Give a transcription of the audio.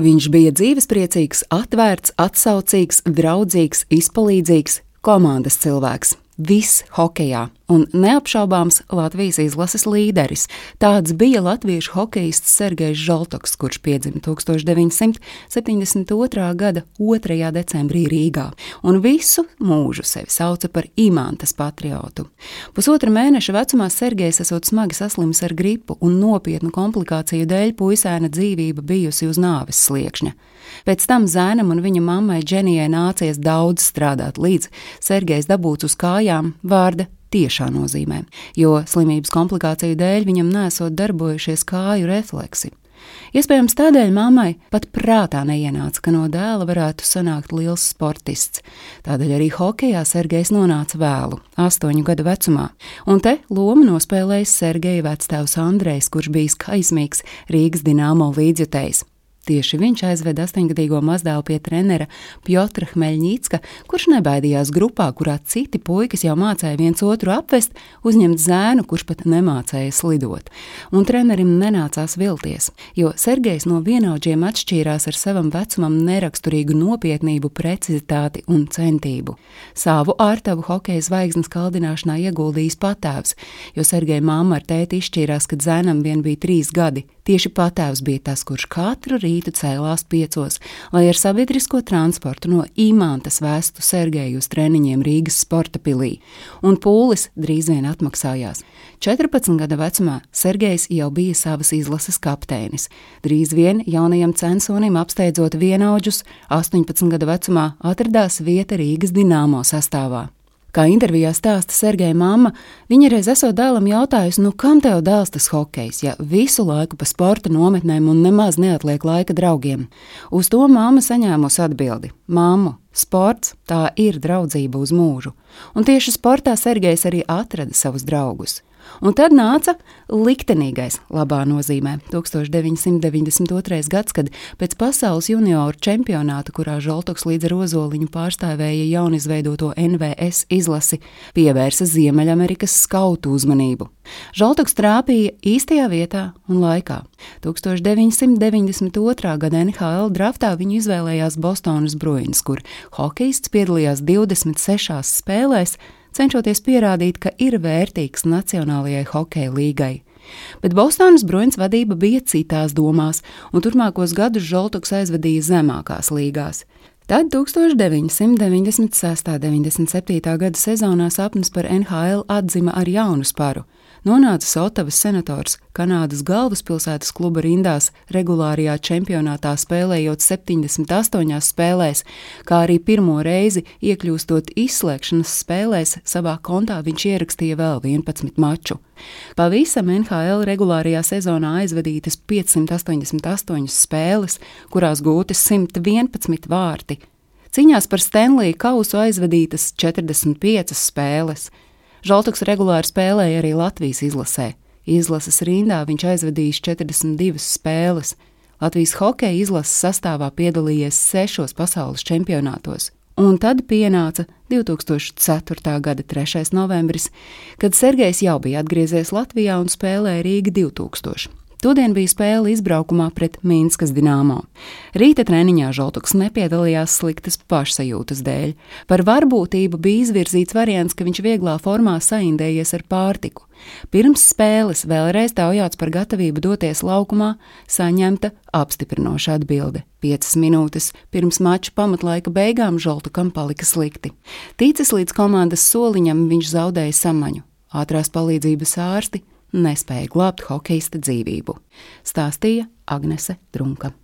Viņš bija dzīvespriecīgs, atvērts, atsaucīgs, draudzīgs, izpalīdzīgs, komandas cilvēks. Viss hokeja un neapšaubāms Latvijas izlases līderis. Tāds bija latviešu hokejists Sergejs Žaltoks, kurš piedzima 1972. gada 2. decembrī Rīgā, un visu mūžu sevi sauca par imantas patriotu. Pusotra mēneša vecumā Sergejs esot smagi saslims ar gripu un nopietnu komplikāciju dēļ puisēna dzīvība bijusi uz nāves sliekšņa. Pēc tam zēnam un viņa mammai Dženijai nācies daudz strādāt, līdz Sergejs dabūts uz kājām vārda tiešā nozīmē, jo slimības komplikāciju dēļ viņam nesot darbojušies kāju refleksi. Iespējams, tādēļ mammai pat prātā neienāca, ka no dēla varētu sanākt liels sportists. Tādēļ arī hokeja Sergejs nonāca vēlu, astoņu gadu vecumā, un te lomu nospēlējis Sergeja vectēvs Andrejs, kurš bijis kaismīgs Rīgas dināmo līdzjutējs. Tieši viņš aizveda astoņgadīgo mazdēlu pie trenera Piotra Hmeļņīcka, kurš nebaidījās grupā, kurā citi puikas jau mācīja viens otru apvest, uzņemt zēnu, kurš pat nemācīja slidot. Un trenerim nenācās vilties, jo Sergejs no vienaudžiem atšķīrās ar savam vecumam neraksturīgu nopietnību, precizitāti un centību. Savu ārtavu hokeja zvaigznes kaldināšanā ieguldījis patēvs, jo Sergeja mamma ar tēti izšķīrās, kad zēnam vien bija trīs gadi. Tieši patēvs bija tas, kurš katru rītu cēlās piecos, lai ar sabiedrisko transportu no Imantas vēstu Sergeju uz treniņiem Rīgas sporta pilī, un pūlis drīz vien atmaksājās. 14 gada vecumā Sergejs jau bija savas izlases kapteinis. Drīz vien jaunajam censonim apsteidzot vienaudžus, 18 gada vecumā atradās vieta Rīgas dināmo sastāvā. Kā intervijā stāsta Sergeja mamma, viņa reiz esot dēlam jautājusi, nu kam tev dēls tas hokejs, ja visu laiku pa sporta nometnēm un nemaz neatliek laika draugiem? Uz to mamma saņēmusi atbildi: Māmu, sports tā ir draudzība uz mūžu, un tieši sportā Sergejs arī atrada savus draugus. Un tad nāca liktenīgais, labā nozīmē, 1992. gads, kad pēc pasaules junioru čempionāta, kurā Žoltoks līdz ar Ozoliņu pārstāvēja jaunizveidoto NVS izlasi, pievērsa Ziemeļamerikas skautu uzmanību. Žoltoks trāpīja īstajā vietā un laikā. 1992. gada NHL draftā viņu izvēlējās Bostonas Bruins, kur hokejists piedalījās 26 spēlēs, cenšoties pierādīt, ka ir vērtīgs Nacionālajai hokeja līgai. Bet Bostonas Bruins vadība bija citās domās, un turpmākos gadus Žoltoks aizvadīja zemākās līgās. Tad 1996. un 97. gada sezonā sapnis par NHL atzima ar jaunu sparu nonācis Otavas senators Kanādas galvaspilsētas kluba rindās, regulārajā čempionātā spēlējot 78 spēlēs, kā arī pirmo reizi iekļūstot izslēgšanas spēlēs, savā kontā viņš ierakstīja vēl 11 maču. Pavisam NHL regulārajā sezonā aizvadītas 588 spēles, kurās gūtas 111 vārti. Ciņās par Stanley kausu aizvadītas 45 spēles. Žaltuks regulāri spēlēja arī Latvijas izlasē. Izlases rindā viņš aizvadījis 42 spēles. Latvijas hokeja izlases sastāvā piedalījies sešos pasaules čempionātos. Un tad pienāca 2004. gada 3. novembris, kad Sergejs jau bija atgriezies Latvijā un spēlēja Rīga 2000. Todien bija spēle izbraukumā pret Minskas dināmo. Rīta treniņā Žoltoks nepiedalījās sliktas pašsajūtas dēļ. Par varbūtību bija izvirzīts variants, ka viņš vieglā formā saindējies ar pārtiku. Pirms spēles vēlreiz taujāts par gatavību doties laukumā, saņemta apstiprinoša atbilde. Piecas minūtes pirms mača pamatlaika beigām Žoltukam palika slikti. Ticis līdz komandas soliņam, viņš zaudēja samaņu. Ātrās palīdzības ārsti nespēja glābt hokeista dzīvību, stāstīja Agnese Drunka.